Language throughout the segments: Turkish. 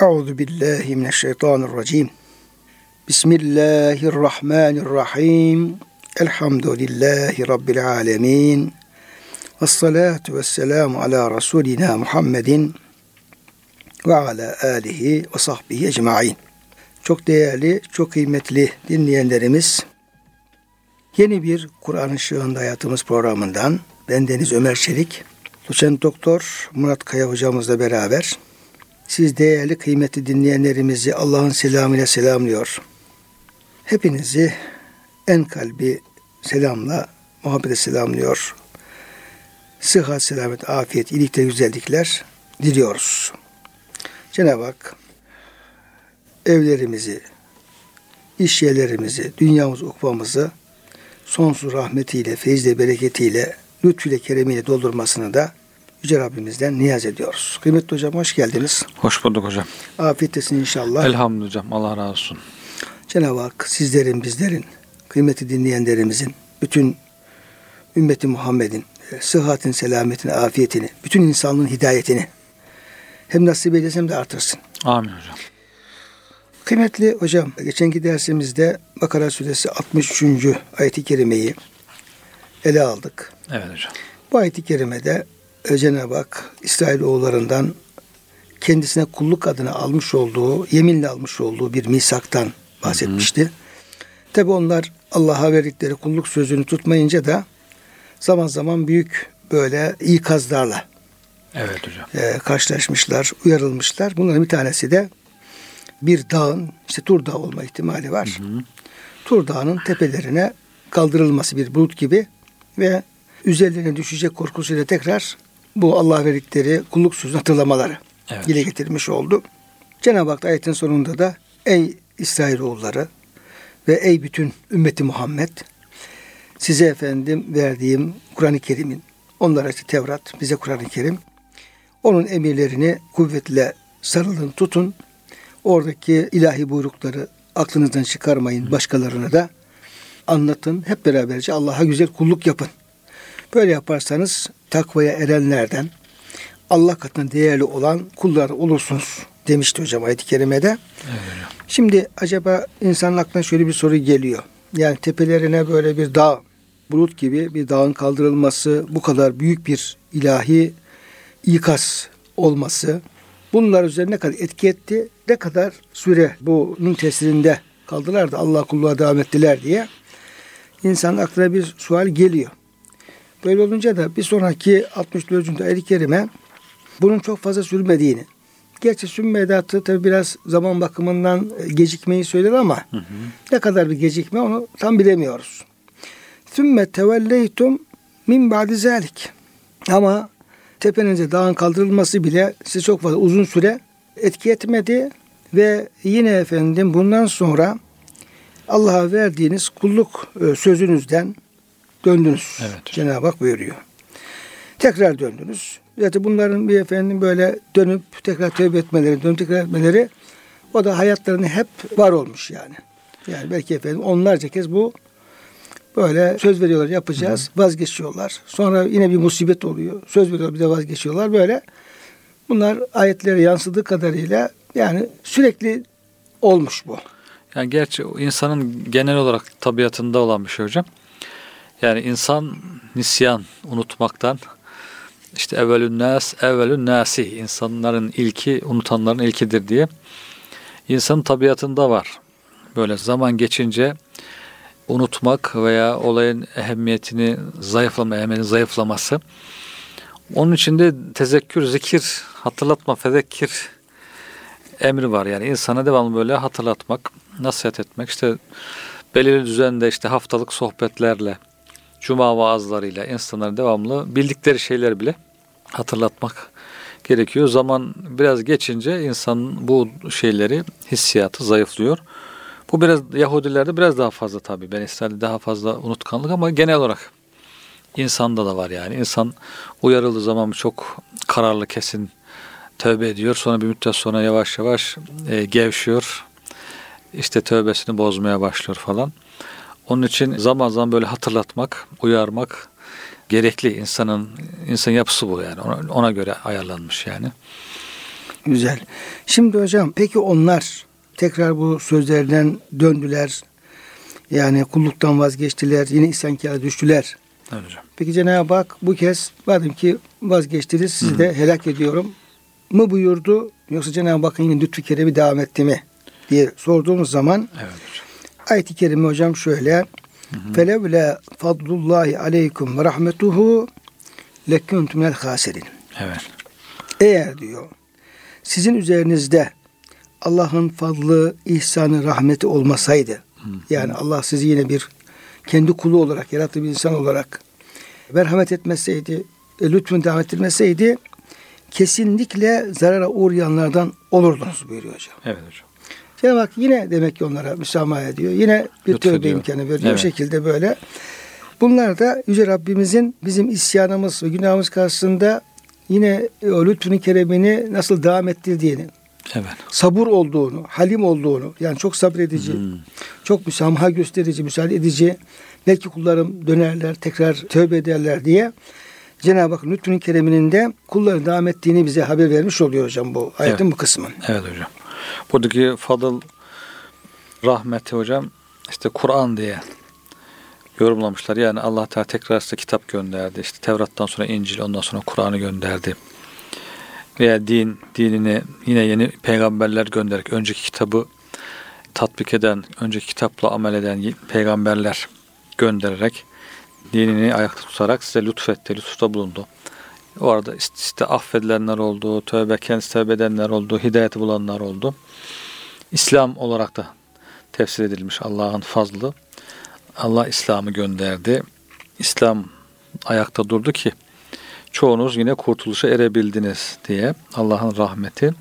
Euzu billahi mineşşeytanirracim. Bismillahirrahmanirrahim. Elhamdülillahi rabbil alamin. Ves salatu vesselamu ala rasulina Muhammedin ve ala alihi ve sahbihi ecmaîn. Çok değerli, çok kıymetli dinleyenlerimiz, yeni bir Kur'an ışığında hayatımız programından ben Deniz Ömer Çelik, doçent doktor Murat Kaya hocamızla beraber siz değerli kıymetli dinleyenlerimizi Allah'ın selamıyla selamlıyor. Hepinizi en kalbi selamla, muhabbete selamlıyor. Sıhhat, selamet, afiyet, iyilikte güzellikler diliyoruz. Cenab-ı Hak evlerimizi, iş yerlerimizi, dünyamız, ukvamızı sonsuz rahmetiyle, feyizle, bereketiyle, lütfüyle, keremiyle doldurmasını da Yüce Rabbimizden niyaz ediyoruz. Kıymetli hocam hoş geldiniz. Hoş bulduk hocam. Afiyettesin inşallah. Elhamdülillah hocam. Allah razı olsun. Cenab-ı Hak sizlerin, bizlerin, kıymetli dinleyenlerimizin, bütün ümmeti Muhammed'in e, sıhhatin, selametin, afiyetini, bütün insanlığın hidayetini hem nasip eylesin hem de artırsın. Amin hocam. Kıymetli hocam, geçenki dersimizde Bakara suresi 63. ayeti kerimeyi ele aldık. Evet hocam. Bu ayeti kerimede Cenab-ı Hak İsrailoğullarından kendisine kulluk adına almış olduğu, yeminle almış olduğu bir misaktan bahsetmişti. Tabi onlar Allah'a verdikleri kulluk sözünü tutmayınca da zaman zaman büyük böyle ikazlarla Evet hocam. e, karşılaşmışlar, uyarılmışlar. Bunların bir tanesi de bir dağın, işte Tur Dağı olma ihtimali var. Tur Dağı'nın tepelerine kaldırılması bir bulut gibi ve üzerlerine düşecek korkusuyla tekrar bu Allah verdikleri kulluk sözünü hatırlamaları Evet. dile getirmiş oldu. Cenab-ı Hak ayetin sonunda da ey İsrailoğulları ve ey bütün ümmeti Muhammed size efendim verdiğim Kur'an-ı Kerim'in onlara işte Tevrat bize Kur'an-ı Kerim onun emirlerini kuvvetle sarılın tutun oradaki ilahi buyrukları aklınızdan çıkarmayın başkalarına da anlatın hep beraberce Allah'a güzel kulluk yapın. Böyle yaparsanız takvaya erenlerden Allah katında değerli olan kullar olursunuz demişti hocam ayet-i kerimede. Evet. Şimdi acaba insanın aklına şöyle bir soru geliyor. Yani tepelerine böyle bir dağ, bulut gibi bir dağın kaldırılması, bu kadar büyük bir ilahi ikaz olması, bunlar üzerine ne kadar etki etti, ne kadar süre bunun tesirinde kaldılar da Allah kulluğa devam ettiler diye insanın aklına bir sual geliyor. Böyle olunca da bir sonraki 64. ayet-i kerime bunun çok fazla sürmediğini, Gerçi sümme edatı tabi biraz zaman bakımından e, gecikmeyi söyler ama ne kadar bir gecikme onu tam bilemiyoruz. Sümme tevelleytum min ba'di zalik. Ama tepenize dağın kaldırılması bile size çok fazla uzun süre etki etmedi ve yine efendim bundan sonra Allah'a verdiğiniz kulluk e, sözünüzden döndünüz. Evet. Cenab-ı Hak buyuruyor. Tekrar döndünüz. Zaten bunların bir efendim böyle dönüp tekrar tövbe etmeleri, dönüp tekrar etmeleri o da hayatlarını hep var olmuş yani. Yani belki efendim onlarca kez bu böyle söz veriyorlar yapacağız, vazgeçiyorlar. Sonra yine bir musibet oluyor. Söz veriyorlar bir de vazgeçiyorlar böyle. Bunlar ayetlere yansıdığı kadarıyla yani sürekli olmuş bu. Yani gerçi insanın genel olarak tabiatında olan bir şey hocam. Yani insan nisyan, unutmaktan işte evvelün nas, evvelün nasi insanların ilki, unutanların ilkidir diye insanın tabiatında var. Böyle zaman geçince unutmak veya olayın ehemmiyetini zayıflama, ehemmiyetinin zayıflaması. Onun içinde tezekkür, zikir, hatırlatma, fezekkir emri var. Yani insana devamlı böyle hatırlatmak, nasihat etmek. İşte belirli düzende işte haftalık sohbetlerle, cuma vaazlarıyla insanlara devamlı bildikleri şeyler bile hatırlatmak gerekiyor. Zaman biraz geçince insan bu şeyleri, hissiyatı zayıflıyor. Bu biraz Yahudilerde biraz daha fazla tabii. Ben İsrail'de daha fazla unutkanlık ama genel olarak insanda da var yani. İnsan uyarıldığı zaman çok kararlı kesin tövbe ediyor. Sonra bir müddet sonra yavaş yavaş e, gevşiyor. İşte tövbesini bozmaya başlıyor falan. Onun için zaman zaman böyle hatırlatmak, uyarmak gerekli insanın insan yapısı bu yani ona, ona göre ayarlanmış yani. Güzel. Şimdi hocam peki onlar tekrar bu sözlerden döndüler. Yani kulluktan vazgeçtiler. Yine isyankara düştüler. Evet hocam. Peki Cenab-ı Hak bu kez madem ki vazgeçtiniz sizi de helak ediyorum mı buyurdu yoksa Cenab-ı Hakk'ın yine lütfü keremi devam etti mi diye sorduğumuz zaman Evet hocam. Ayet-i kerime hocam şöyle felevle fadlullahi aleykum ve rahmetuhu lekuntum minel hasirin. Evet. Eğer diyor sizin üzerinizde Allah'ın fadlı, ihsanı, rahmeti olmasaydı yani Allah sizi yine bir kendi kulu olarak yarattığı bir insan olarak merhamet etmeseydi, e, lütfunu devam ettirmeseydi kesinlikle zarara uğrayanlardan olurdunuz buyuruyor hocam. Evet hocam. Cenab-ı Hak yine demek ki onlara müsamaha ediyor. Yine bir Lütfediyor. tövbe imkanı veriyor. Evet. Bu şekilde böyle. Bunlar da Yüce Rabbimizin bizim isyanımız ve günahımız karşısında yine o lütfünün keremini nasıl devam ettirdiğini, Evet. sabır olduğunu, halim olduğunu, yani çok sabredici, çok müsamaha gösterici, müsaade edici, belki kullarım dönerler, tekrar tövbe ederler diye Cenab-ı Hak lütfünün kereminin de kulların devam ettiğini bize haber vermiş oluyor hocam bu ayetin Evet. bu kısmı. Evet hocam. Buradaki fadıl rahmeti hocam işte Kur'an diye yorumlamışlar. Yani Allah Teala tekrar size kitap gönderdi. İşte Tevrat'tan sonra İncil, ondan sonra Kur'an'ı gönderdi. Veya din, dinini yine yeni peygamberler göndererek önceki kitabı tatbik eden, önceki kitapla amel eden peygamberler göndererek dinini ayakta tutarak size lütfetti, lütufta bulundu. O arada işte, affedilenler oldu, tövbe kendisi tövbe edenler oldu, hidayeti bulanlar oldu. İslam olarak da tefsir edilmiş Allah'ın fazlı. Allah İslam'ı gönderdi. İslam ayakta durdu ki çoğunuz yine kurtuluşa erebildiniz diye Allah'ın rahmeti,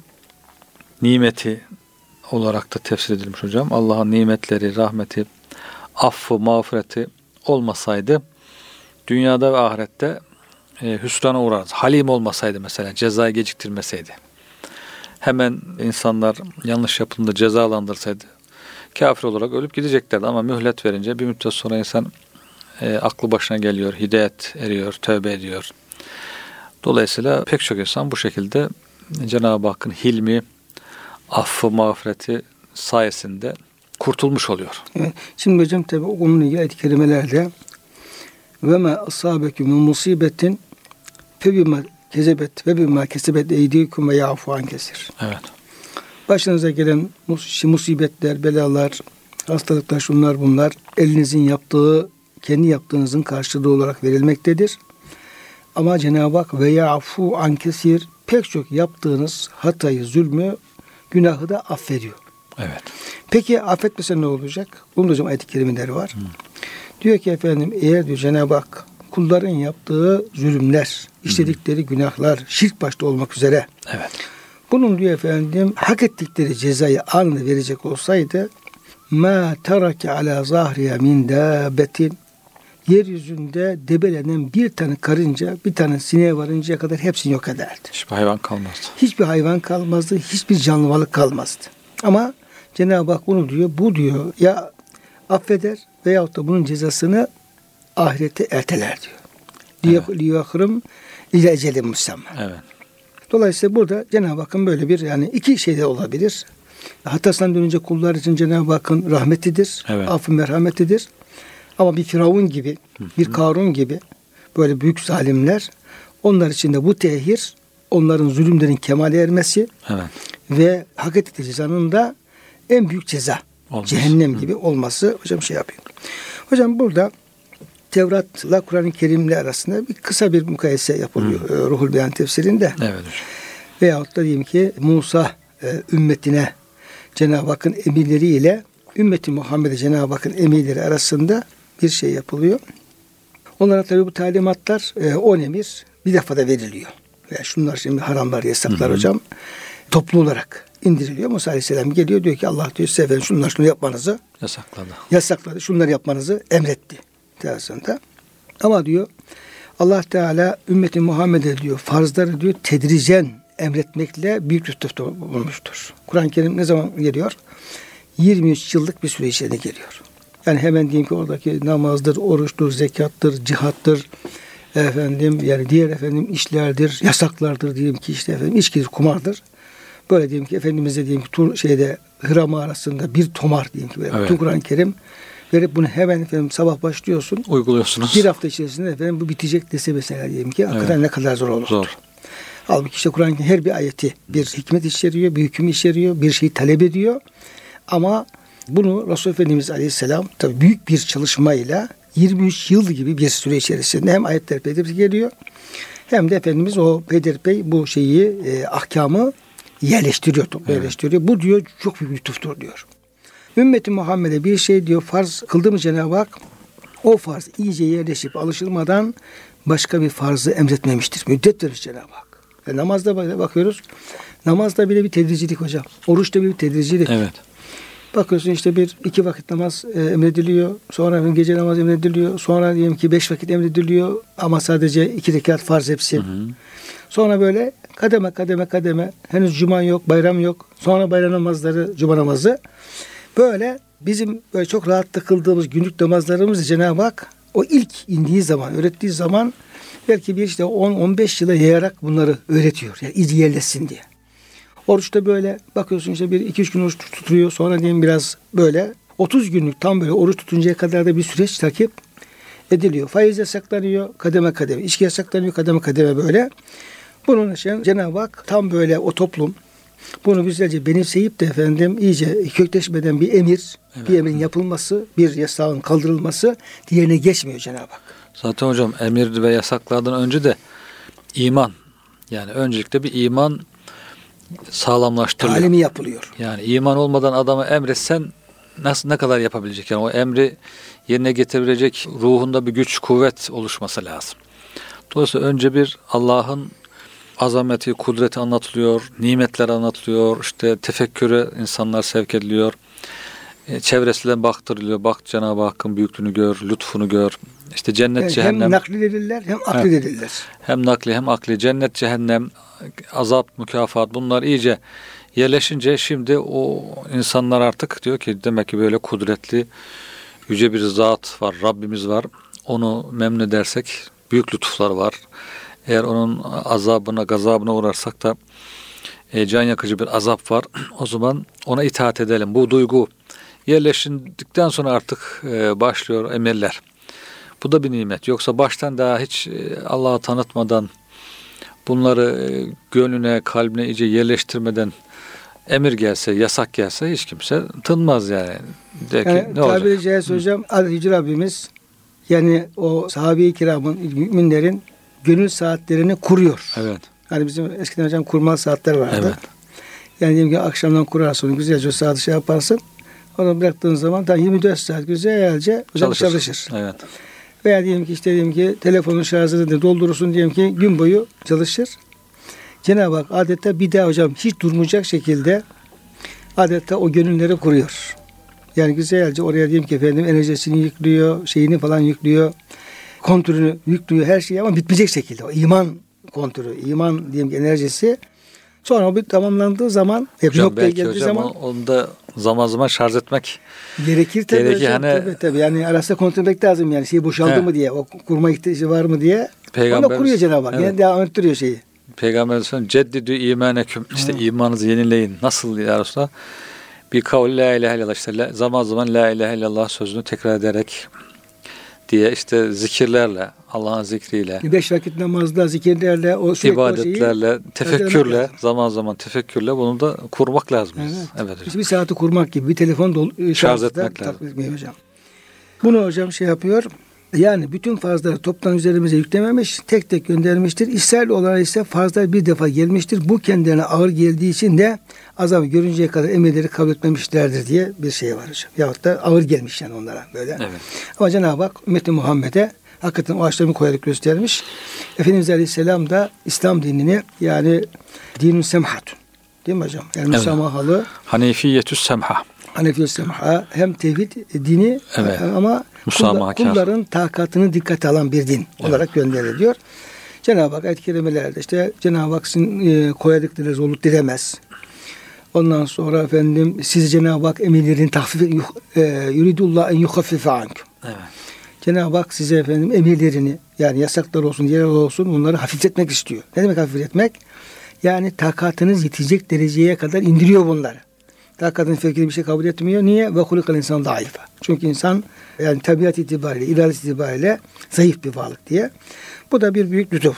nimeti olarak da tefsir edilmiş hocam. Allah'ın nimetleri, rahmeti, affı, mağfireti olmasaydı dünyada ve ahirette e, hüsrana uğrarız. Halim olmasaydı mesela cezayı geciktirmeseydi. Hemen insanlar yanlış yapıldığında cezalandırsaydı kafir olarak ölüp gideceklerdi ama mühlet verince bir müddet sonra insan e, aklı başına geliyor, hidayet eriyor, tövbe ediyor. Dolayısıyla pek çok insan bu şekilde Cenab-ı Hakk'ın hilmi, affı, mağfireti sayesinde kurtulmuş oluyor. Evet. Şimdi hocam tabi onunla ilgili ayet-i kerimelerde ve ma asabeküm min musibetin fe bima kezebet ve bima kesebet eydikum ve yafu an kesir. Evet. Başınıza gelen mus- musibetler, belalar, hastalıklar, şunlar bunlar elinizin yaptığı, kendi yaptığınızın karşılığı olarak verilmektedir. Ama Cenab-ı Hak ve yafu an kesir pek çok yaptığınız hatayı, zulmü, günahı da affediyor. Evet. Peki affetmese ne olacak? Bunun da hocam ayet-i kerimeleri var. Diyor ki efendim eğer diyor Cenab-ı Hak kulların yaptığı zulümler, işledikleri günahlar, şirk başta olmak üzere Evet. bunun diyor efendim hak ettikleri cezayı anında verecek olsaydı ma terake ala zahriya min dabetin yeryüzünde debelenen bir tane karınca bir tane sineğe varıncaya kadar hepsini yok ederdi. Hiçbir hayvan kalmazdı. Hiçbir hayvan kalmazdı, hiçbir canlı varlık kalmazdı. Ama Cenab-ı Hak bunu diyor, bu diyor ya affeder veyahut da bunun cezasını ahirete erteler diyor. Evet. Liyakırım ile ecelin musamma. Evet. Dolayısıyla burada Cenab-ı Hakk'ın böyle bir yani iki şey de olabilir. Hatasından dönünce kullar için Cenab-ı Hakk'ın rahmetidir, Evet. affı merhametidir. Ama bir Firavun gibi, bir Karun gibi böyle büyük zalimler onlar için de bu tehir onların zulümlerin kemale ermesi Evet. ve hak ettikleri cezanın da en büyük ceza Olması. cehennem gibi olması hocam şey yapıyor. Hocam burada Tevrat'la Kur'an-ı Kerim'le arasında bir kısa bir mukayese yapılıyor e, Ruhul Beyan tefsirinde. Evet hocam. Veyahut da diyelim ki Musa e, ümmetine Cenab-ı Hakk'ın emirleriyle ümmeti Muhammed'e Cenab-ı Hakk'ın emirleri arasında bir şey yapılıyor. Onlara tabi bu talimatlar e, on emir bir defada veriliyor. Ve şunlar şimdi haramlar, yasaklar hocam toplu olarak indiriliyor. Musa Aleyhisselam geliyor diyor ki Allah diyor size efendim şunlar şunu yapmanızı Yasakladı. yasakladı. Şunları yapmanızı emretti. Tersinde. Ama diyor Allah Teala ümmeti Muhammed'e diyor farzları diyor tedricen emretmekle büyük lütufta bulmuştur. Kur'an-ı Kerim ne zaman geliyor? 23 yıllık bir süre içinde geliyor. Yani hemen diyeyim ki oradaki namazdır, oruçtur, zekattır, cihattır, efendim yani diğer efendim işlerdir, yasaklardır diyelim ki işte efendim içkidir, kumardır. Böyle diyelim ki Efendimiz'e diyelim ki tur, şeyde Hıra mağarasında bir tomar diyelim ki böyle Evet. Kur'an-ı Kerim verip bunu hemen efendim sabah başlıyorsun. Uyguluyorsunuz. Bir hafta içerisinde efendim bu bitecek dese mesela diyelim ki hakikaten ne kadar zor olur. Zor. Halbuki işte Kur'an'ın her bir ayeti bir hikmet içeriyor, bir hüküm içeriyor, bir şeyi talep ediyor. Ama bunu Resul Efendimiz Aleyhisselam tabii büyük bir çalışmayla 23 yıl gibi bir süre içerisinde hem ayetler peyderpey geliyor hem de Efendimiz o peyderpey bu şeyi e, ahkamı yerleştiriyor, yerleştiriyor. Bu diyor çok büyük lütuftur diyor. Ümmeti Muhammed'e bir şey diyor farz kıldı mı Cenab-ı Hak o farz iyice yerleşip alışılmadan başka bir farzı emretmemiştir. Müddet verir Cenab-ı Hak. Ve namazda bakıyoruz. Namazda bile bir tedricilik hocam. Oruçta bir tedricilik. Evet. Bakıyorsun işte bir iki vakit namaz e, emrediliyor. Sonra gece namaz emrediliyor. Sonra diyelim ki beş vakit emrediliyor. Ama sadece iki rekat farz hepsi. Sonra böyle kademe kademe kademe. Henüz cuma yok, bayram yok. Sonra bayram namazları, cuma namazı. Böyle bizim böyle çok rahatlıkla kıldığımız günlük namazlarımızı Cenab-ı Hak o ilk indiği zaman, öğrettiği zaman belki bir işte 10-15 yıla yayarak bunları öğretiyor. Yani iz yerleşsin diye. Oruçta böyle bakıyorsun işte bir iki üç gün oruç tutuyor. Sonra diyelim biraz böyle 30 günlük tam böyle oruç tutuncaya kadar da bir süreç takip ediliyor. Faiz yasaklanıyor kademe kademe. içki yasaklanıyor kademe kademe böyle. Bunun için Cenab-ı Hak tam böyle o toplum bunu güzelce benimseyip de efendim iyice kökleşmeden bir emir, bir emrin yapılması, bir yasağın kaldırılması diğerine geçmiyor Cenab-ı Hak. Zaten hocam emir ve yasaklardan önce de iman. Yani öncelikle bir iman sağlamlaştırılıyor. Talimi yapılıyor. Yani iman olmadan adama emretsen nasıl ne kadar yapabilecek? Yani o emri yerine getirebilecek ruhunda bir güç, kuvvet oluşması lazım. Dolayısıyla önce bir Allah'ın azameti, kudreti anlatılıyor, nimetler anlatılıyor, işte tefekküre insanlar sevk ediliyor. E, Çevresinden baktırılıyor. Bak Cenab-ı Hakk'ın büyüklüğünü gör, lütfunu gör. İşte cennet, Yani cehennem. hem nakledilirler hem akledilirler. Hem nakli hem akli, cennet, cehennem, azap, mükafat bunlar iyice yerleşince şimdi o insanlar artık diyor ki demek ki böyle kudretli yüce bir zat var, Rabbimiz var. Onu memnun edersek büyük lütuflar var. Eğer onun azabına, gazabına uğrarsak da e, can yakıcı bir azap var. O zaman ona itaat edelim. Bu duygu yerleşindikten sonra artık e, başlıyor emirler. Bu da bir nimet. Yoksa baştan daha hiç e, Allah'ı tanıtmadan bunları e, gönlüne, kalbine iyice yerleştirmeden emir gelse, yasak gelse hiç kimse tınmaz yani. De ki, Yani ne tabiri caizse hocam Rabbimiz yani o sahabe-i kiramın, müminlerin gönül saatlerini kuruyor. Evet. Hani bizim eskiden hocam kurmalı saatler vardı. Evet. Yani diyelim ki akşamdan kurarsın, güzelce o saati şey yaparsın. Onu bıraktığın zaman tam 24 saat güzelce hocam çalışır. Evet. Veya diyelim ki işte diyelim ki telefonun şarjını da doldurursun diyelim ki gün boyu çalışır. Cenab-ı Hak adeta bir daha hocam hiç durmayacak şekilde adeta o gönülleri kuruyor. Yani güzelce oraya diyelim ki efendim enerjisini yüklüyor, şeyini falan yüklüyor. Kontrolünü yüklüyor her şeyi ama bitmeyecek şekilde. O iman kontrolü, iman diyelim ki enerjisi. Sonra o bir tamamlandığı zaman, hep Hocam noktaya belki geldiği hocam zaman onu, da zaman zaman şarj etmek Gerekir tabii. Gerekir, hocam, hani- tabii, tabii. Yani arasında kontrol etmek lazım yani şey boşaldı He. mı diye, o kurma ihtiyacı var mı diye. Peygamberimiz- Onu kuruyor Cenab-ı Hak. Evet. Yani devam ettiriyor şeyi. Peygamber Aleyhisselam ceddidü imaneküm işte imanınızı yenileyin. Nasıl ya Resulallah? Bir kavl la ilahe illallah işte zaman zaman la ilahe illallah sözünü tekrar ederek diye işte zikirlerle Allah'ın zikriyle Beş vakit namazda, zikirlerle, o o şeyi. ibadetlerle, tefekkürle, zaman zaman tefekkürle bunu da kurmak lazım. Evet. Evet hocam. Bir saati kurmak gibi bir telefon dolu, Şarj etmek lazım. etmiyor hocam. Bunu hocam şey yapıyor. Yani bütün farzları toptan üzerimize yüklememiş, tek tek göndermiştir. İsrail olarak ise farzlar bir defa gelmiştir. Bu kendilerine ağır geldiği için de azabı görünceye kadar emirleri kabul etmemişlerdir diye bir şey var hocam. Yahut da ağır gelmiş yani onlara böyle. Evet. Ama Cenab-ı Hak ümmeti Muhammed'e hakikaten o açlarını koyarak göstermiş. Efendimiz Aleyhisselam da İslam dinini yani dinun semhatun. Değil mi hocam? Yani Evet. müsamahalı, Hanefiyetü semha. Hanefi semha hem tevhid dini Evet. ama Musamahakar. kullar- kulların takatını dikkate alan bir din olarak gönderiliyor. Cenab-ı Hak ayet-i kerimelerde işte Cenab-ı Hak sizin e, koyadıkları zorluk dilemez. Ondan sonra efendim siz Cenab-ı Hak emirlerin tahfif e, yuridullah en yuhaffife ankum. Evet. Cenab-ı Hak size efendim emirlerini yani yasaklar olsun, diğerler olsun bunları hafifletmek istiyor. Ne demek hafifletmek? Yani takatınız yetecek dereceye kadar indiriyor bunları. Takatın fevkinde bir şey kabul etmiyor. Niye? Ve hulikal insan zayıfa. Çünkü insan yani tabiat itibariyle, iradet itibariyle zayıf bir varlık diye. Bu da bir büyük lütuf.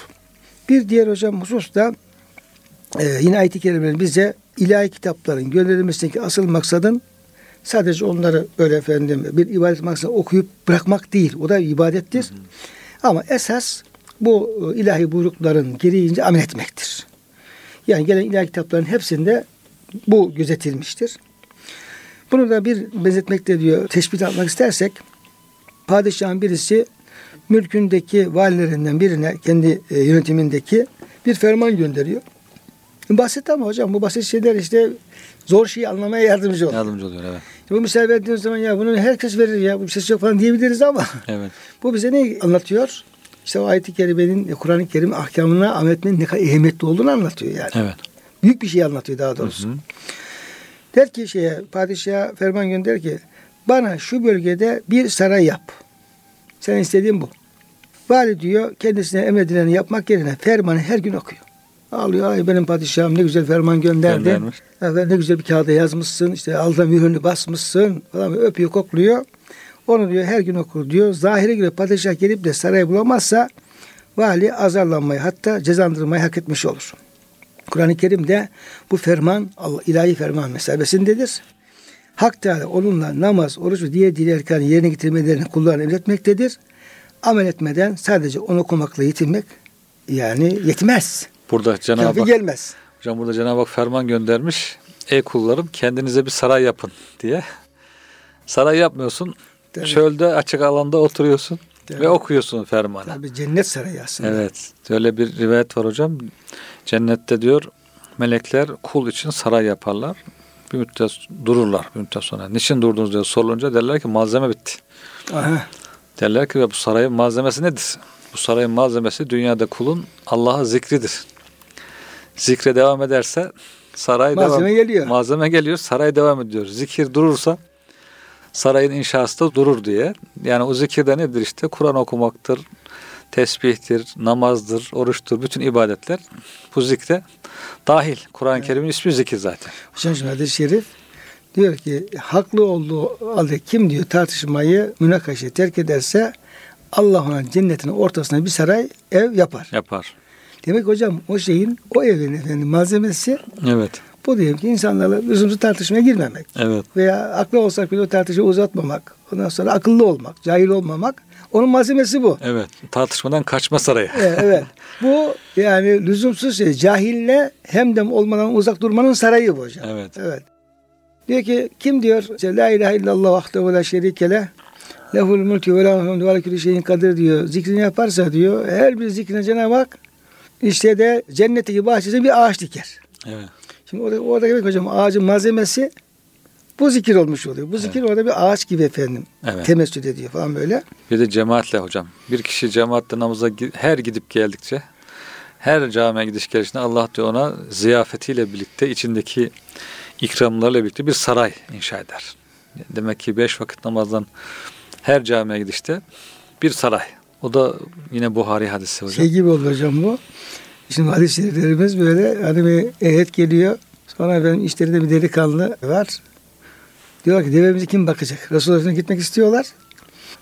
Bir diğer hocam husus da e, yine ayet-i bize ilahi kitapların gönderilmesindeki asıl maksadın sadece onları böyle efendim bir ibadet maksadı okuyup bırakmak değil. O da ibadettir. Hı hı. Ama esas bu e, ilahi buyrukların gereğince amel etmektir. Yani gelen ilahi kitapların hepsinde bu gözetilmiştir. Bunu da bir benzetmekte diyor, teşbih etmek istersek, padişahın birisi mülkündeki valilerinden birine, kendi e, yönetimindeki bir ferman gönderiyor. Basit ama hocam bu basit şeyler işte zor şeyi anlamaya yardımcı oluyor. Yardımcı oluyor evet. Bu misal verdiğiniz zaman ya bunu herkes verir ya bu bir şey yok falan diyebiliriz ama evet. bu bize ne anlatıyor? İşte o ayet-i kerimenin Kur'an-ı Kerim ahkamına amel etmenin ne kadar ehemmiyetli olduğunu anlatıyor yani. Evet. Büyük bir şey anlatıyor daha doğrusu. Hı hı. Der ki şeye padişaha ferman gönder ki bana şu bölgede bir saray yap. Sen istediğin bu. Vali diyor kendisine emredileni yapmak yerine fermanı her gün okuyor. Ağlıyor ay benim padişahım ne güzel ferman gönderdi. Evet, ne güzel bir kağıda yazmışsın işte alda mühürünü basmışsın falan öpüyor kokluyor. Onu diyor her gün okur diyor. Zahire göre padişah gelip de sarayı bulamazsa vali azarlanmayı hatta cezandırmayı hak etmiş olur. Kur'an-ı Kerim'de bu ferman Allah, ilahi ferman mesabesindedir. Hak Teala onunla namaz, oruç ve diğer diğer erkanı yerine getirmelerini kullarına emretmektedir. Amel etmeden sadece onu okumakla yetinmek yani yetmez. Burada Cenab-ı Hak gelmez. Hocam burada Cenab-ı Hak ferman göndermiş. Ey kullarım kendinize bir saray yapın diye. Saray yapmıyorsun. Tabii. Çölde açık alanda oturuyorsun Tabii. ve okuyorsun fermanı. Tabii cennet sarayı aslında. Evet. Öyle bir rivayet var hocam. Cennette diyor melekler kul için saray yaparlar. Bir müddet dururlar bir müddet sonra. Niçin durdunuz diye sorulunca derler ki malzeme bitti. Aha. Derler ki bu sarayın malzemesi nedir? Bu sarayın malzemesi dünyada kulun Allah'a zikridir. Zikre devam ederse saray malzeme devam, geliyor. Malzeme geliyor, saray devam ediyor. Zikir durursa sarayın inşası da durur diye. Yani o zikirde nedir işte? Kur'an okumaktır, tesbihtir, namazdır, oruçtur, bütün ibadetler bu zikre dahil. Kur'an-ı evet. Kerim'in ismi zikir zaten. Hocam şimdi hadis-i şerif diyor ki haklı olduğu halde kim diyor tartışmayı, münakaşayı terk ederse Allah ona cennetin ortasına bir saray ev yapar. Yapar. Demek hocam o şeyin o evin efendim malzemesi Evet. Bu diyelim ki insanlarla lüzumsuz tartışmaya girmemek. Evet. Veya aklı olsak bile o tartışmayı uzatmamak. Ondan sonra akıllı olmak, cahil olmamak. Onun malzemesi bu. Evet. Tartışmadan kaçma sarayı. evet, evet. Bu yani lüzumsuz şey. Cahille hem de olmadan uzak durmanın sarayı bu hocam. Evet. Evet. Diyor ki kim diyor? İşte, La ilahe illallah vahdehu ve la şerike leh. Lehul mulki ve hamdu ve la şeyin kadir diyor. Zikrini yaparsa diyor. Her bir zikrine Cenab-ı Hak işte de cennetteki bahçesine bir ağaç diker. Evet. Şimdi orada, orada demek hocam ağacın malzemesi bu zikir olmuş oluyor. Bu zikir evet. orada bir ağaç gibi efendim. Evet. Temessül ediyor falan böyle. Bir de cemaatle hocam. Bir kişi cemaatle namaza her gidip geldikçe her camiye gidiş gelişinde Allah diyor ona ziyafetiyle birlikte içindeki ikramlarla birlikte bir saray inşa eder. Demek ki beş vakit namazdan her camiye gidişte bir saray. O da yine Buhari hadisi hocam. Şey gibi olur hocam bu. Şimdi hadis-i şeriflerimiz böyle hani bir heyet geliyor. Sonra benim işlerinde bir delikanlı var. Diyorlar ki devemizi kim bakacak? Resulullah'a gitmek istiyorlar.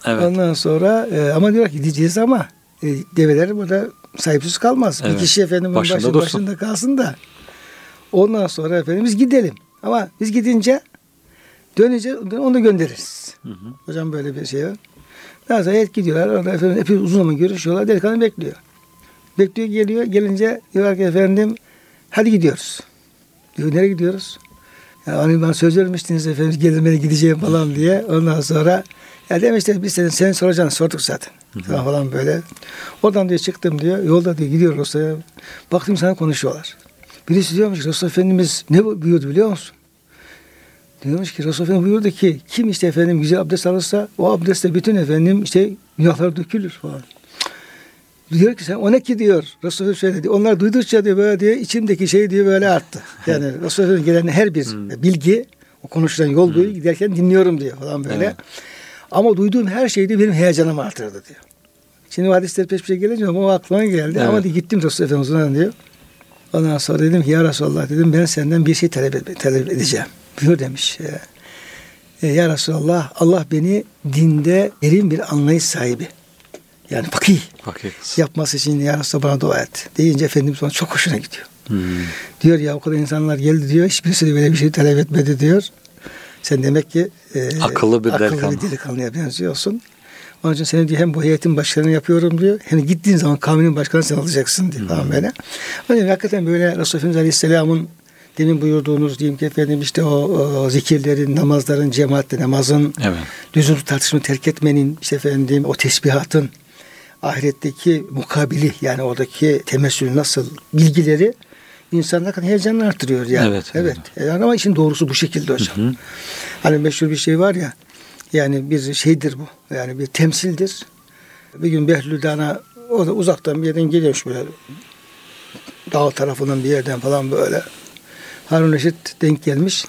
Evet. Ondan sonra e, ama diyorlar ki gideceğiz ama e, develer burada sahipsiz kalmaz. Evet. Bir kişi efendim başında, başında, başında kalsın da. Ondan sonra efendim biz gidelim. Ama biz gidince dönünce onu da göndeririz. Hı hı. Hocam böyle bir şey var. Daha sonra heyet gidiyorlar. Orada efendim epey uzun zaman görüşüyorlar. Delikanlı bekliyor. Bekliyor geliyor. Gelince diyorlar ki efendim hadi gidiyoruz. Diyor nereye gidiyoruz? Ya hani bana söz vermiştiniz efendim gelmeye gideceğim falan diye. Ondan sonra ya demişler biz senin, senin soracağını sorduk zaten. Hı hı. Falan böyle. Oradan diyor çıktım diyor. Yolda diyor gidiyor Rusya. Baktım sana konuşuyorlar. Birisi diyormuş Resul Efendimiz ne buyurdu biliyor musun? Diyormuş ki Resul Efendimiz buyurdu ki kim işte efendim güzel abdest alırsa o abdestle bütün efendim işte günahlar dökülür falan. Diyor ki sen o ne ki diyor. Resulullah söyledi. Onlar duydukça diyor böyle diyor içimdeki şey diyor böyle arttı. Yani Resulullah'ın gelen her bir hmm. bilgi o konuşulan yol boyu hmm. giderken dinliyorum diyor falan böyle. Evet. Ama duyduğum her şey de benim heyecanımı artırdı diyor. Şimdi hadisler peş peşe gelince o aklıma geldi. Evet. Ama diyor, gittim Resulullah Efendimiz'e diyor. Ondan sonra dedim ki ya Resulallah dedim ben senden bir şey talep, talep edeceğim. Buyur demiş. E, ya Resulallah Allah beni dinde derin bir anlayış sahibi. Yani fakih Fakir kız. yapması için ya Resulallah bana dua et. Deyince Efendimiz ona çok hoşuna gidiyor. Hmm. Diyor ya o kadar insanlar geldi diyor. Hiçbirisi de böyle bir şey talep etmedi diyor. Sen demek ki e, Akıllı bir akıllı delikanlı. bir delikanlıya benziyorsun. Onun için seni diyor hem bu heyetin başkanını yapıyorum diyor. Hem gittiğin zaman kavminin başkanı sen olacaksın diyor falan böyle. Onun için hakikaten böyle Resulullah Efendimiz Aleyhisselam'ın demin buyurduğunuz diyeyim ki efendim işte o, o zikirlerin, namazların, cemaatle namazın, Evet. lüzumlu tartışmayı terk etmenin, işte efendim o tesbihatın ahiretteki mukabili yani oradaki temessülü nasıl bilgileri insanlar kadar heyecanını artırıyor yani. Evet, evet. Yani ama işin doğrusu bu şekilde hocam. Hani meşhur bir şey var ya yani bir şeydir bu. Yani bir temsildir. Bir gün Behlül Dana o da uzaktan bir yerden geliyormuş böyle dağ tarafından bir yerden falan böyle. Harun Reşit denk gelmiş.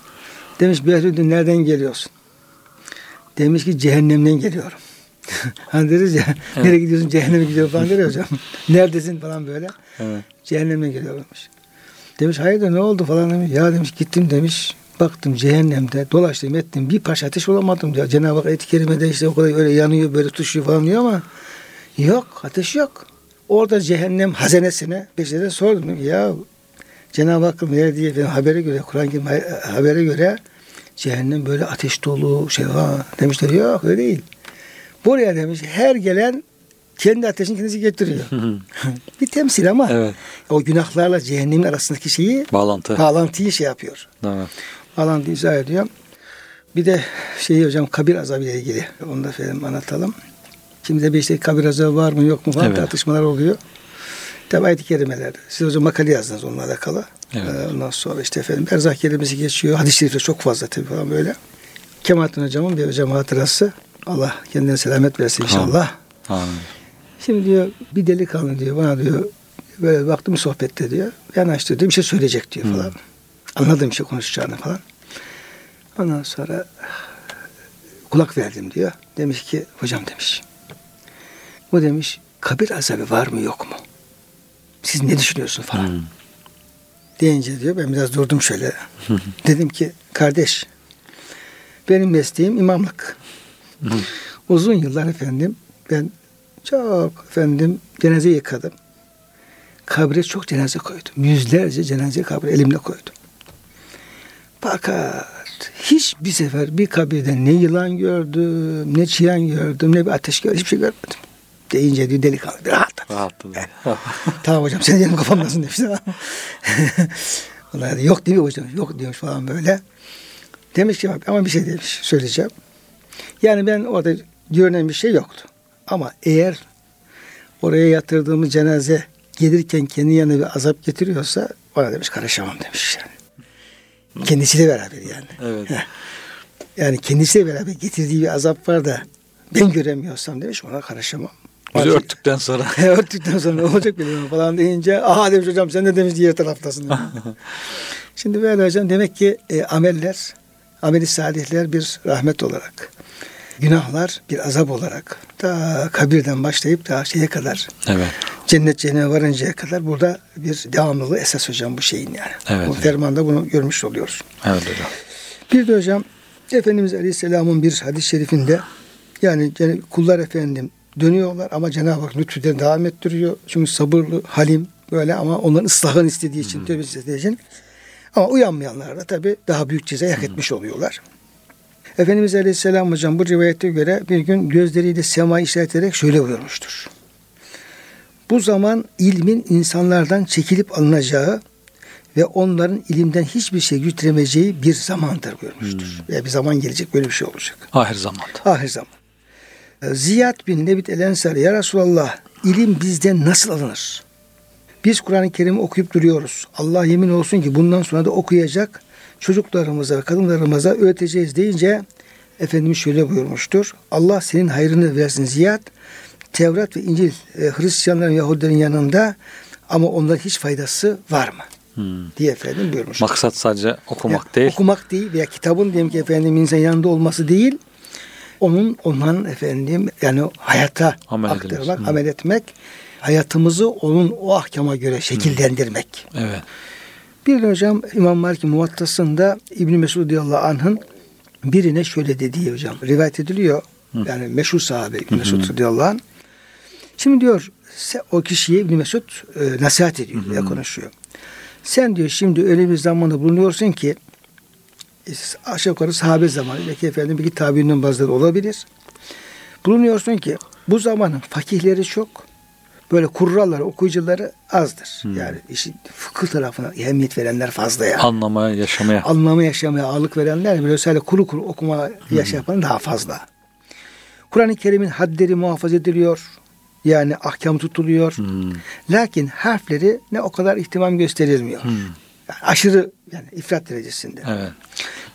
Demiş Behlül nereden geliyorsun? Demiş ki cehennemden geliyorum. hani deriz ya nereye gidiyorsun cehenneme gidiyorum falan der ya hocam. Neredesin falan böyle. Evet. Cehennemden geliyormuş. Demiş hayırdır ne oldu falan demiş. Ya demiş gittim demiş. Baktım cehennemde dolaştım ettim bir parça ateş olamadım diyor. Cenab-ı Hak ayet-i kerimede işte o kadar öyle yanıyor böyle tutuşuyor falan diyor ama yok ateş yok. Orada cehennem hazinesine peşinden sordum. Dedim, Ya Cenab-ı Hakk'ın verdiği habere göre Kerim ha- habere göre cehennem böyle ateş dolu şey var. Demişler yok öyle değil. Buraya demiş her gelen kendi ateşini kendisi getiriyor. bir temsil ama Evet. o günahlarla cehennemin arasındaki şeyi Bağlantı. bağlantıyı şey yapıyor. Evet. Bağlantıyı izah ediyor. Bir de şey hocam kabir azabı ile ilgili. Onu da efendim anlatalım. Şimdi de bir işte kabir azabı var mı yok mu falan Evet. tartışmalar oluyor. Tabi ayet-i kerimelerde. Siz hocam makale yazdınız onunla alakalı. Evet. Ee, Ondan sonra işte efendim erzak kelimesi geçiyor. Hadis-i şerifte çok fazla tabii falan böyle. Kemalettin hocamın bir hocam hatırası. Allah kendine selamet versin inşallah. Amin. Şimdi diyor bir delikanlı diyor bana diyor böyle baktım sohbette diyor. Yanaştı diyor bir şey söyleyecek diyor falan. Anladım bir şey konuşacağını falan. Ondan sonra kulak verdim diyor. Demiş ki hocam demiş. Bu demiş kabir azabı var mı yok mu? Siz ne düşünüyorsun falan. Hmm. Deyince diyor ben biraz durdum şöyle. Dedim ki kardeş benim mesleğim imamlık. Uzun yıllar efendim ben çok efendim cenaze yıkadım. Kabre çok cenaze koydum. Yüzlerce cenaze kabre elimle koydum. Fakat hiç bir sefer bir kabirde ne yılan gördüm, ne çiyan gördüm, ne bir ateş gördüm, hiçbir şey görmedim. Deyince diyor delikanlı bir rahatladı. Rahatladı. tamam hocam sen benim kafamdasın demiş. Da yok değil mi hocam? Yok diyormuş falan böyle. Demiş ki ama bir şey demiş söyleyeceğim. Yani ben orada görünen bir şey yoktu. Ama eğer oraya yatırdığımız cenaze gelirken kendi yanına bir azap getiriyorsa bana demiş karışamam demiş yani. Kendisiyle beraber yani. Evet. Yani kendisiyle beraber getirdiği bir azap var da ben göremiyorsam demiş ona karışamam. Bizi örttükten sonra. Örttükten sonra ne olacak bilmiyorum falan deyince aha demiş hocam sen ne demiş diğer taraftasın. Şimdi böyle hocam demek ki e, ameller, ameli salihler bir rahmet olarak, günahlar bir azap olarak ta kabirden başlayıp daha şeye kadar Evet. cennet cehenneme varıncaya kadar burada bir devamlılığı esas hocam bu şeyin yani. Evet, bu evet. fermanda bunu görmüş oluyoruz. Evet hocam. Bir de hocam Efendimiz Aleyhisselam'ın bir hadis-i şerifinde yani kullar efendim dönüyorlar ama Cenab-ı Hak lütfüden devam ettiriyor. Çünkü sabırlı, halim böyle ama onların ıslahını istediği için, tövbe istediği için. Ama uyanmayanlar da tabii daha büyük ceza hak etmiş oluyorlar. Efendimiz Aleyhisselam hocam bu rivayete göre bir gün gözleriyle semayı işaret ederek şöyle buyurmuştur. Bu zaman ilmin insanlardan çekilip alınacağı ve onların ilimden hiçbir şey gütüremeyeceği bir zamandır buyurmuştur. Ve bir zaman gelecek böyle bir şey olacak. Ahir zamanda. Ahir zaman. Ziyad bin Nebit el Ensari ya Resulallah ilim bizden nasıl alınır? Biz Kur'an-ı Kerim'i okuyup duruyoruz. Allah yemin olsun ki bundan sonra da okuyacak çocuklarımıza kadınlarımıza öğreteceğiz deyince Efendimiz şöyle buyurmuştur. Allah senin hayrını versin Ziyad. Tevrat ve İncil e, Hristiyanların Yahudilerin yanında ama onların hiç faydası var mı? Hmm. diye efendim buyurmuş. Maksat sadece okumak Ya, değil. Okumak değil veya kitabın diyelim ki efendim insan yanında olması değil. Onun onların efendim yani hayata Amel aktarmak, edilmesi. Hı. amel etmek hayatımızı onun o ahkama göre şekillendirmek. Evet. Bir de hocam İmam Malik Muvattası'nda İbn Mesud radıyallahu anh'ın birine şöyle dediği hocam rivayet ediliyor. Yani meşhur sahabe İbn Mesud radıyallahu anh. Şimdi diyor o kişiye İbn Mesud e, nasihat ediyor veya konuşuyor. Sen diyor şimdi öyle bir zamanda bulunuyorsun ki aşağı yukarı sahabe zamanı belki efendim belki tabiinin bazıları olabilir. Bulunuyorsun ki bu zamanın fakihleri çok böyle kurralları, okuyucuları azdır. Yani işi fıkıh tarafına ehemmiyet verenler fazla yani. Anlamaya, yaşamaya. Anlamı yaşamaya ağırlık verenler böyle özellikle kuru kuru okuma yaşa yapan daha fazla. Kur'an-ı Kerim'in hadleri muhafaza ediliyor. Yani ahkam tutuluyor. Hmm. Lakin harfleri ne o kadar ihtimam gösterilmiyor. Yani aşırı yani ifrat derecesinde. Evet.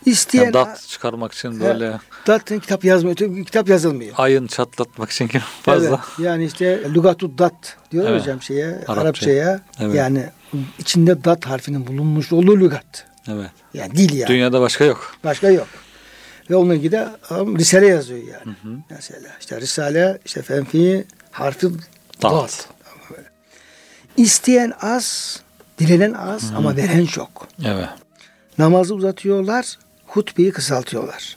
İsteyen Yani dat çıkarmak için böyle Zaten kitap yazmıyor. Kitap yazılmıyor. ayın çatlatmak için fazla. Evet, yani işte lügatu dat diyor Evet. hocam şeye Arapça. Arapçaya. Evet. Yani içinde dat harfinin bulunmuş olduğu lügat. Evet. Yani dil yani. Dünyada başka yok. Başka yok. Ve onunla ilgili de Risale yazıyor yani. Mesela işte Risale işte fenfi harfi Dat. dat. İsteyen az, dilenen az ama veren çok. Evet. Namazı uzatıyorlar, hutbeyi kısaltıyorlar.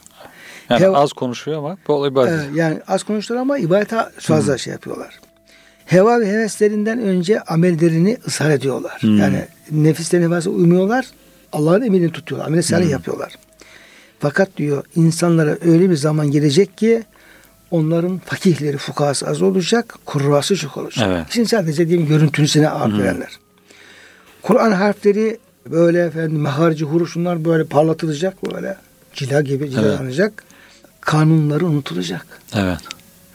Yani Heva- az konuşuyor ama bol ibadet. Evet, yani az konuştular ama ibadete fazla şey yapıyorlar. Heva ve heveslerinden önce amellerini ısrar ediyorlar. Yani nefislerine fazla uymuyorlar. Allah'ın emrini tutuyorlar. Amel salih yapıyorlar. Fakat diyor insanlara öyle bir zaman gelecek ki onların fakihleri, fukahası az olacak, kurrası çok olacak. Evet. Şimdi sadece diyeyim görüntüsüne ağır verenler. Kur'an harfleri böyle efendim meharci huruşunlar böyle parlatılacak böyle cila gibi cilalanacak. Kanunları unutulacak. Evet.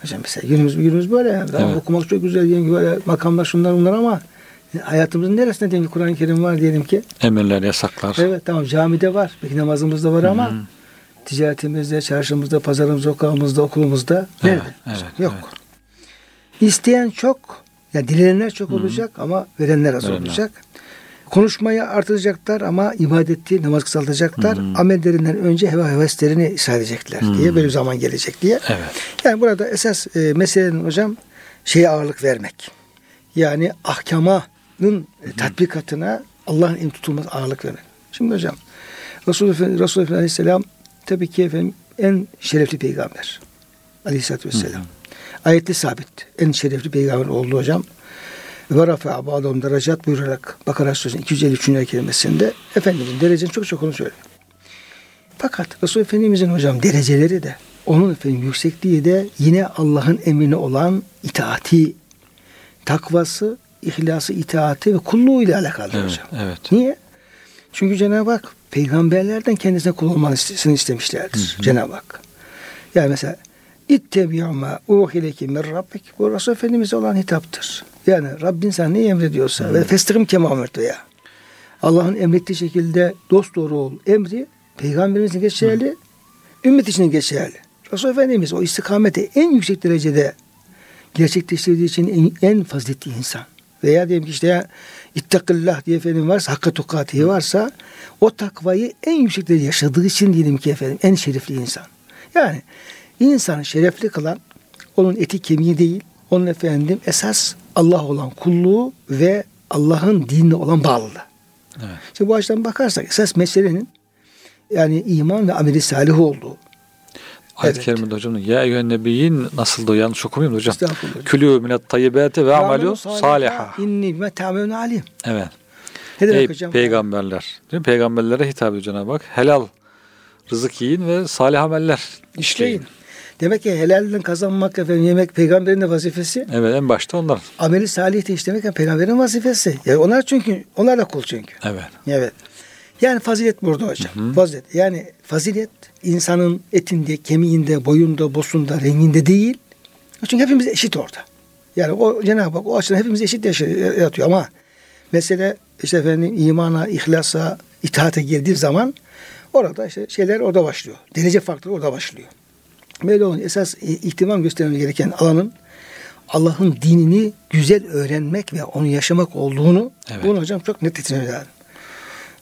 Hocam mesela günümüz günümüz böyle yani. Evet. okumak çok güzel diyelim ki böyle makamlar şunlar bunlar ama hayatımızın neresinde diyelim ki Kur'an-ı Kerim var diyelim ki. Emirler, yasaklar. Evet tamam camide var. Belki namazımızda var ama ticaretimizde, çarşımızda, pazarımızda, sokağımızda, okulumuzda nerede? evet, Yok. evet. İsteyen çok, yani dilenenler çok olacak ama verenler az Verenler. olacak. Konuşmayı artıracaklar ama ibadeti, namaz kısaltacaklar. Amellerinden önce heva heveslerini ısrar edecekler diye böyle bir zaman gelecek diye. Evet. Yani burada esas e, meselenin hocam şeye ağırlık vermek. Yani ahkamanın e, tatbikatına Allah'ın emri tutulması ağırlık vermek. Şimdi hocam Resulullah Efendimiz, Efendimiz Aleyhisselam tabii ki efendim en şerefli peygamber. Aleyhisselatü Vesselam. Ayette sabit. En şerefli peygamber oldu hocam. Ve rafa ba'dahum derecat buyurarak Bakara Suresi'nin 253. ayet kerimesinde Efendimizin derecesini çok çok onu söylüyor. Fakat Resul Efendimizin hocam dereceleri de onun efendim yüksekliği de yine Allah'ın emrine olan itaati, takvası, ihlası, itaati ve kulluğu ile alakalı Evet, hocam. evet. Niye? Çünkü Cenab-ı Hak peygamberlerden kendisine kul olmasını istemişlerdir. Cenab-ı Hak. Yani mesela İttebi'u ma uhileki min rabbik. Bu Resul Efendimiz'e olan hitaptır. Yani Rabbin sana ne emrediyorsa ve festikim kemamet veya Allah'ın emrettiği şekilde dost doğru ol emri peygamberimizin geçerli, ümmet için geçerli. Resul Efendimiz o istikameti en yüksek derecede gerçekleştirdiği için en, en faziletli insan. Veya diyelim ki işte ya, ittakillah diye efendim varsa, hakka tukatihi varsa o takvayı en yüksek derecede yaşadığı için diyelim ki efendim en şerefli insan. Yani insanı şerefli kılan onun eti kemiği değil, onun efendim esas Allah olan kulluğu ve Allah'ın dinine olan bağlılığı. Evet. Şimdi bu açıdan bakarsak esas meselenin yani iman ve ameli salih olduğu. Ayet-i Evet. kerimede hocam ya eyyühen nebiyyin nasıl da yanlış okumayayım da hocam. Külü minet tayyibati ve amalu saliha. İnni bime ta'melun alim. Evet. Ne demek Ey hocam? peygamberler. Değil mi? Peygamberlere hitap ediyor Cenab-ı Hak. Helal rızık yiyin ve salih ameller işleyin. İşleyin. Demek ki helalden kazanmak efendim yemek peygamberin de vazifesi. Evet en başta onlar. Ameli salih de işlemek yani peygamberin vazifesi. Yani onlar çünkü onlar da kul çünkü. Evet. Evet. Yani fazilet burada hocam. Fazilet. Yani fazilet insanın etinde, kemiğinde, boyunda, bosunda, renginde değil. Çünkü hepimiz eşit orada. Yani o Cenab-ı Hak o açıdan hepimiz eşit yaratıyor ama mesele işte efendim imana, ihlasa, itaate girdiği zaman orada işte şeyler orada başlıyor. Derece farkları orada başlıyor. Böyle olunca esas ihtimam göstermemiz gereken alanın Allah'ın dinini güzel öğrenmek ve onu yaşamak olduğunu Evet. bunu hocam çok net getirmemiz lazım.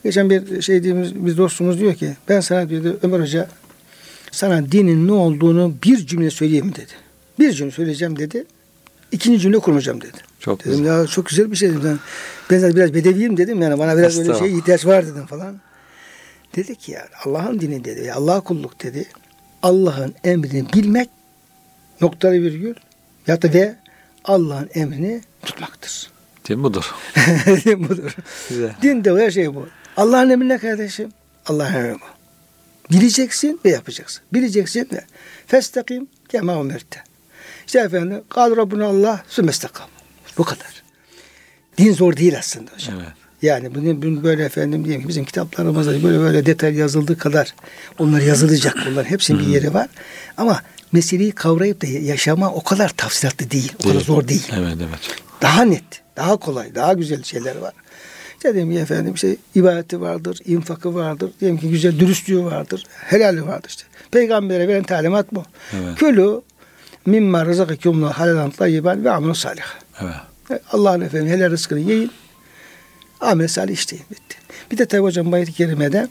Geçen bir şey dediğimiz bir dostumuz diyor ki ben sana diyordu Ömer Hoca sana dinin ne olduğunu bir cümle söyleyeyim dedi. Bir cümle söyleyeceğim dedi. İkinci cümle kurmayacağım dedi. Çok Dedim güzel. ya çok güzel bir şey dedim. Ben, ben zaten biraz bedeviyim dedim yani bana biraz öyle Estağfurullah. şey ihtiyaç var dedim falan. Dedi ki ya Allah'ın dini dedi. Ya Allah'a kulluk dedi. Allah'ın emrini bilmek noktalı virgül ya da ve Allah'ın emrini tutmaktır. Din budur. Budur. Güzel. Din de her şey bu. Allah'ın emri ne kardeşim? Allah'ın emri bu. Bileceksin ve yapacaksın. Bileceksin ve festakim kema umirte. İşte efendim kal Rabbuna Allah sümestakam. Bu kadar. Din zor değil aslında hocam. Evet. Yani bunu böyle efendim diyelim ki bizim kitaplarımızda böyle böyle detay yazıldığı kadar onlar yazılacak. Bunların hepsinin bir yeri var. Ama meseleyi kavrayıp da yaşama o kadar tafsilatlı değil. O kadar Değil. zor değil. Evet evet. Daha net, daha kolay, daha güzel şeyler var. İşte diyelim ki efendim işte ibadeti vardır, infakı vardır, diyelim ki güzel dürüstlüğü vardır, helali vardır işte. Peygambere veren talimat bu. Evet. Külü mimma rızakakumlu halalan tayyiban ve amelu salih. Evet. Allah'ın efendim helal rızkını yiyin, amel salih işleyin bitti. Bir de tabi hocam bu ayet-i kerimede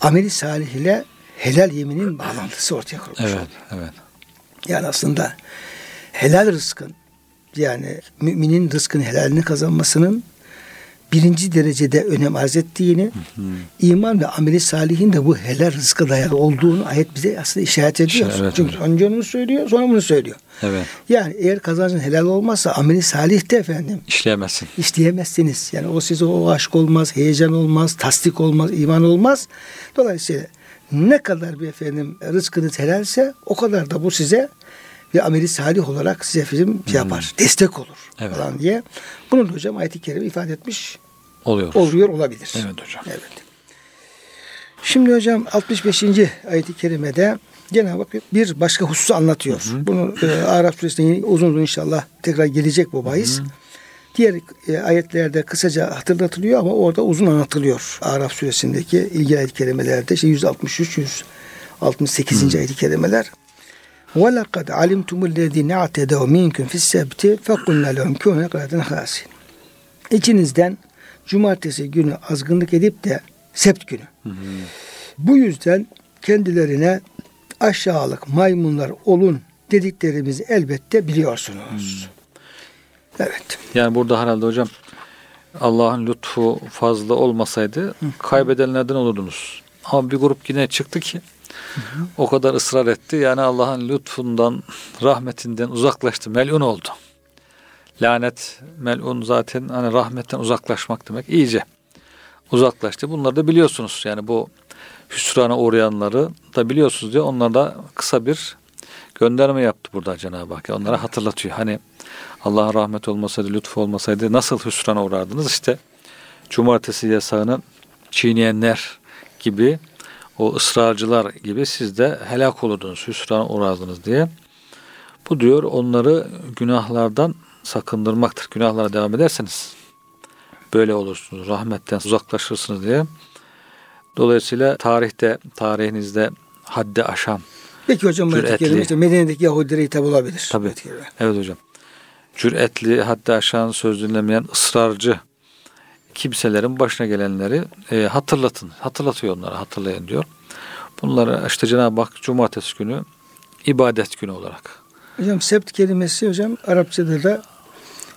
ameli salih ile helal yeminin bağlantısı ortaya kurulmuş Evet. oldu. Evet. Yani aslında helal rızkın yani müminin rızkın helalini kazanmasının birinci derecede önem arz ettiğini, iman ve ameli salihin de bu helal rızka dayalı olduğunu ayet bize aslında işaret ediyor. Evet, Çünkü evet. önce onu söylüyor, sonra bunu söylüyor. Evet. Yani eğer kazancın helal olmazsa ameli salih de efendim İşleyemezsin. isteyemezsiniz. Yani o size o aşk olmaz, heyecan olmaz, tasdik olmaz, iman olmaz. Dolayısıyla ne kadar bir efendim rızkınız helalse o kadar da bu size bir ameli salih olarak size efendim şey yapar, destek olur Hmm. Evet. falan diye. Bunu da hocam ayet-i kerime ifade etmiş Oluyor. oluyor olabilir. Evet hocam. Evet. Şimdi hocam 65. ayet-i kerimede Cenab-ı Hak bir başka hususu anlatıyor. Bunu e, Araf suresinde yine uzun uzun inşallah tekrar gelecek bu bahis. Diğer e, ayetlerde kısaca hatırlatılıyor ama orada uzun anlatılıyor. Araf suresindeki ilgili ayet-i kerimelerde işte 163 168. ayet-i kerimeler. وَلَقَدْ عَلِمْتُمُ الَّذ۪ينَ اَعْتَدَوْا مِنْكُمْ فِي السَّبْتِ فَقُلْنَا لَهُمْ كُونَ قَرَةً خَاسِينَ İçinizden cumartesi günü azgınlık edip de sept günü. Bu yüzden kendilerine aşağılık maymunlar olun dediklerimizi elbette biliyorsunuz. Evet. Yani burada herhalde hocam Allah'ın lütfu fazla olmasaydı kaybedenlerden olurdunuz. Ama bir grup yine çıktı ki o kadar ısrar etti. Yani Allah'ın lütfundan, rahmetinden uzaklaştı. Melun oldu. Lanet, melun zaten hani rahmetten uzaklaşmak demek. iyice uzaklaştı. Bunları da biliyorsunuz. Yani bu hüsrana uğrayanları da biliyorsunuz diye onlara da kısa bir gönderme yaptı burada Cenab-ı Hak. Onlara hatırlatıyor. Hani Allah'ın rahmeti olmasaydı, lütfu olmasaydı nasıl hüsrana uğrardınız? İşte cumartesi yasağını çiğneyenler gibi o ısrarcılar gibi siz de helak olurdunuz, hüsrana uğrardınız diye. Bu diyor onları günahlardan sakındırmaktır. Günahlara devam ederseniz böyle olursunuz, rahmetten uzaklaşırsınız diye. Dolayısıyla tarihte, tarihinizde haddi aşan, Peki hocam Cüretli. işte Medine'deki Yahudilere hitap olabilir. Tabii. Evet hocam. Cüretli, hatta aşan söz dinlemeyen ısrarcı kimselerin başına gelenleri e, hatırlatın. Hatırlatıyor onlara, hatırlayın diyor. Bunları işte Cenab-ı Hak cumartesi günü ibadet günü olarak. Hocam sept kelimesi hocam Arapçada da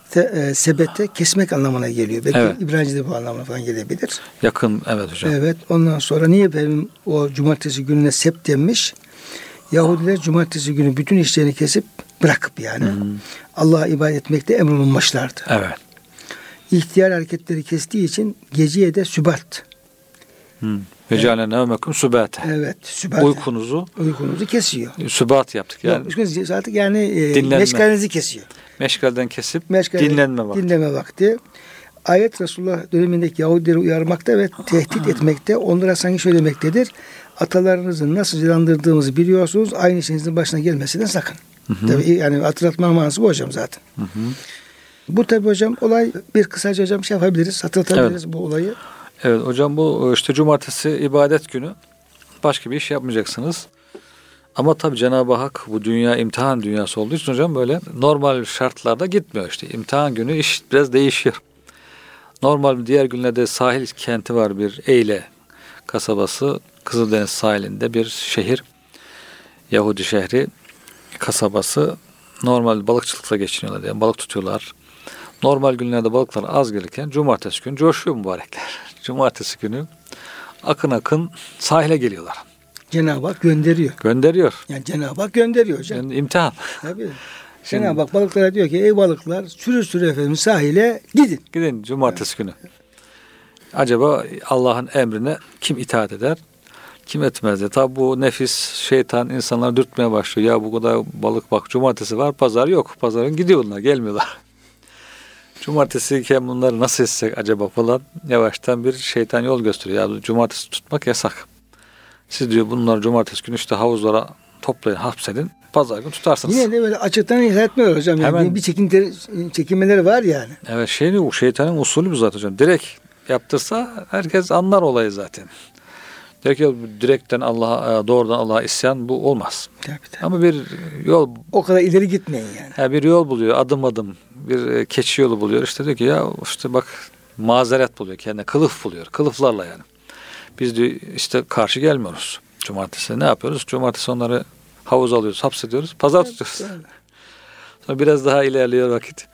te, e, sebete kesmek anlamına geliyor. Belki Evet. İbranice'de bu anlamına falan gelebilir. Yakın evet hocam. Evet. Ondan sonra niye benim o cumartesi gününe sept denmiş? Yahudiler cumartesi günü bütün işlerini kesip bırakıp yani Allah'a ibadet etmekte emrolunmuşlardı. Evet. İhtiyar hareketleri kestiği için geceye de sübat. Hı. Ve ceale nevmekum sübate. Evet. Sübat. Uykunuzu Uykunuzu kesiyor. sübat yaptık. Yani Yok, artık yani e, Dinlenme. meşgalenizi kesiyor. meşgalden kesip Meşgale- dinlenme vakti. Dinleme vakti. Ayet Resulullah dönemindeki Yahudileri uyarmakta ve tehdit etmekte. Onlara sanki şöyle demektedir. Atalarınızı nasıl celandırdığımızı biliyorsunuz. Aynı işinizin başına gelmesinden sakın. Tabii yani hatırlatma manası bu hocam zaten. Bu tabii hocam olay bir kısaca hocam şey yapabiliriz. Hatırlatabiliriz bu olayı. Evet hocam bu işte cumartesi ibadet günü başka bir iş yapmayacaksınız. Ama tabii Cenab-ı Hak bu dünya imtihan dünyası olduğu için hocam böyle normal şartlarda gitmiyor işte. İmtihan günü iş biraz değişiyor. Normal diğer günlerde sahil kenti var bir Eyle kasabası. Kızıldeniz sahilinde bir şehir. Yahudi şehri kasabası. Normal balıkçılıkla geçiniyorlar. Yani balık tutuyorlar. Normal günlerde balıklar az gelirken cumartesi günü coşuyor mübarekler. Cumartesi günü akın akın sahile geliyorlar. Cenab-ı Hak gönderiyor. Gönderiyor. Yani Cenab-ı Hak gönderiyor hocam. Yani imtihan. Tabii. Şimdi- Cenab-ı Hak balıklara diyor ki ey balıklar sürü sürü efendim sahile gidin. Gidin cumartesi günü. Acaba Allah'ın emrine kim itaat eder? Kim etmez diye. Tabi bu nefis, şeytan insanları dürtmeye başlıyor. Ya bu kadar balık bak cumartesi var, pazar yok. Pazarın gidiyor bunlar, gelmiyorlar. Cumartesiyken bunları nasıl etsek acaba falan yavaştan bir şeytan yol gösteriyor. Ya cumartesi tutmak yasak. Siz diyor bunları cumartesi günü işte havuzlara toplayın, hapsedin. Pazar günü tutarsınız. Yine de böyle açıktan etmiyor hocam. Yani Hemen- bir çekinti, çekinmeleri var yani. Evet şey şeytanın usulü bu zaten hocam. Direkt yaptırsa herkes anlar olayı zaten. Ki direkten Allah'a doğrudan Allah'a isyan bu olmaz. Tabii, tabii. Ama bir yol O kadar ileri gitmeyin yani. ya bir yol buluyor adım adım bir e, keçi yolu buluyor. İşte diyor ki ya işte bak mazeret buluyor kendine kılıf buluyor. Kılıflarla yani. Biz diyor işte karşı gelmiyoruz. Cumartesi ne yapıyoruz? Cumartesi onları havuz alıyoruz, hapsediyoruz, pazar tutuyoruz. Sonra biraz daha ilerliyor vakit.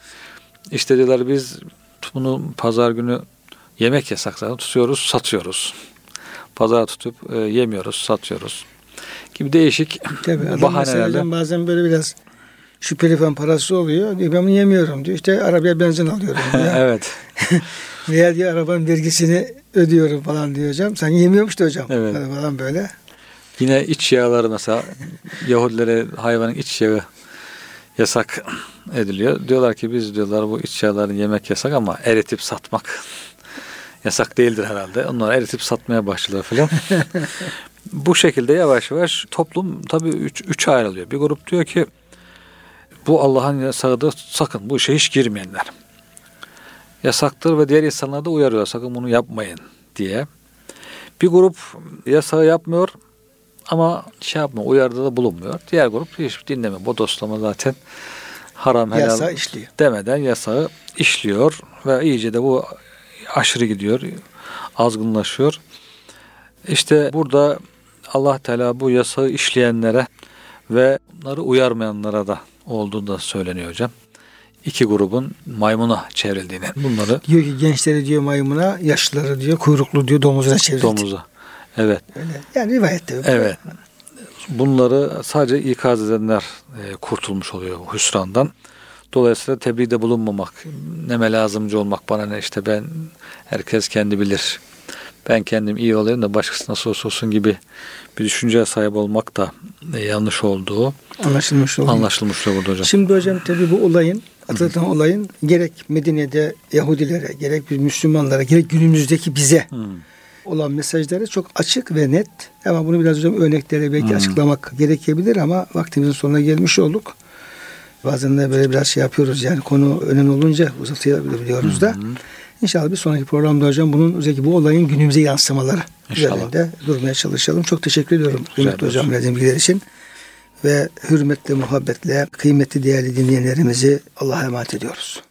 İşte diyorlar biz bunu pazar günü yemek yasak zaten tutuyoruz, satıyoruz. Pazara tutup e, yemiyoruz, satıyoruz. Gibi değişik Tabii bahanelerle. bazen böyle biraz şüpheli falan parası oluyor. Diyor ben bunu yemiyorum diyor. İşte arabaya benzin alıyorum evet. Veya diyor arabanın vergisini ödüyorum falan diyor hocam. Sen yemiyormuş da hocam. Evet. Hani Falan böyle. Yine iç yağları mesela Yahudilere hayvanın iç yağı yasak ediliyor. Diyorlar ki biz diyorlar bu iç yağları yemek yasak ama eritip satmak yasak değildir herhalde. Onlar eritip satmaya başladılar falan. bu şekilde yavaş yavaş toplum tabii üç, üçe ayrılıyor. Bir grup diyor ki bu Allah'ın yasağıdır sakın bu işe hiç girmeyenler. Yasaktır ve diğer insanlar da uyarıyor sakın bunu yapmayın diye. Bir grup yasağı yapmıyor ama şey yapma uyarıda da bulunmuyor. Diğer grup hiç dinlemiyor. Bodoslama zaten haram helal Yasa işliyor. demeden yasağı işliyor ve iyice de bu aşırı gidiyor. Azgınlaşıyor. İşte burada Allah Teala bu yasağı işleyenlere ve bunları uyarmayanlara da olduğu da söyleniyor hocam. İki grubun maymuna çevrildiğini. Bunları Diyor ki gençleri diyor maymuna, yaşlıları diyor kuyruklu diyor domuzuna çevirdi. domuza. Evet. Öyle. Yani rivayette. Evet. Bunları sadece ikaz edenler e, kurtulmuş oluyor hüsrandan. Dolayısıyla tebliğde bulunmamak, neme lazımcı olmak bana ne işte ben herkes kendi bilir. Ben kendim iyi olayım da başkası nasıl olsa olsun gibi bir düşünceye sahip olmak da e, yanlış olduğu Anlaşılmış oldu. anlaşılmış burada hocam. Şimdi hocam tabi bu olayın atlatılan olayın gerek Medine'de Yahudilere gerek biz Müslümanlara gerek günümüzdeki bize Hmm. olan mesajları çok açık ve net. Ama bunu biraz hocam örneklere belki Hmm. açıklamak gerekebilir ama vaktimizin sonuna gelmiş olduk. Bazen de böyle biraz şey yapıyoruz yani konu önemli olunca uzatabiliyoruz da. İnşallah bir sonraki programda hocam bunun özellikle bu olayın günümüze yansımaları İnşallah. üzerinde durmaya çalışalım. Çok teşekkür ediyorum ederim. hocam verdiğim bilgiler için. Ve hürmetle, muhabbetle kıymetli değerli dinleyenlerimizi Allah'a emanet ediyoruz.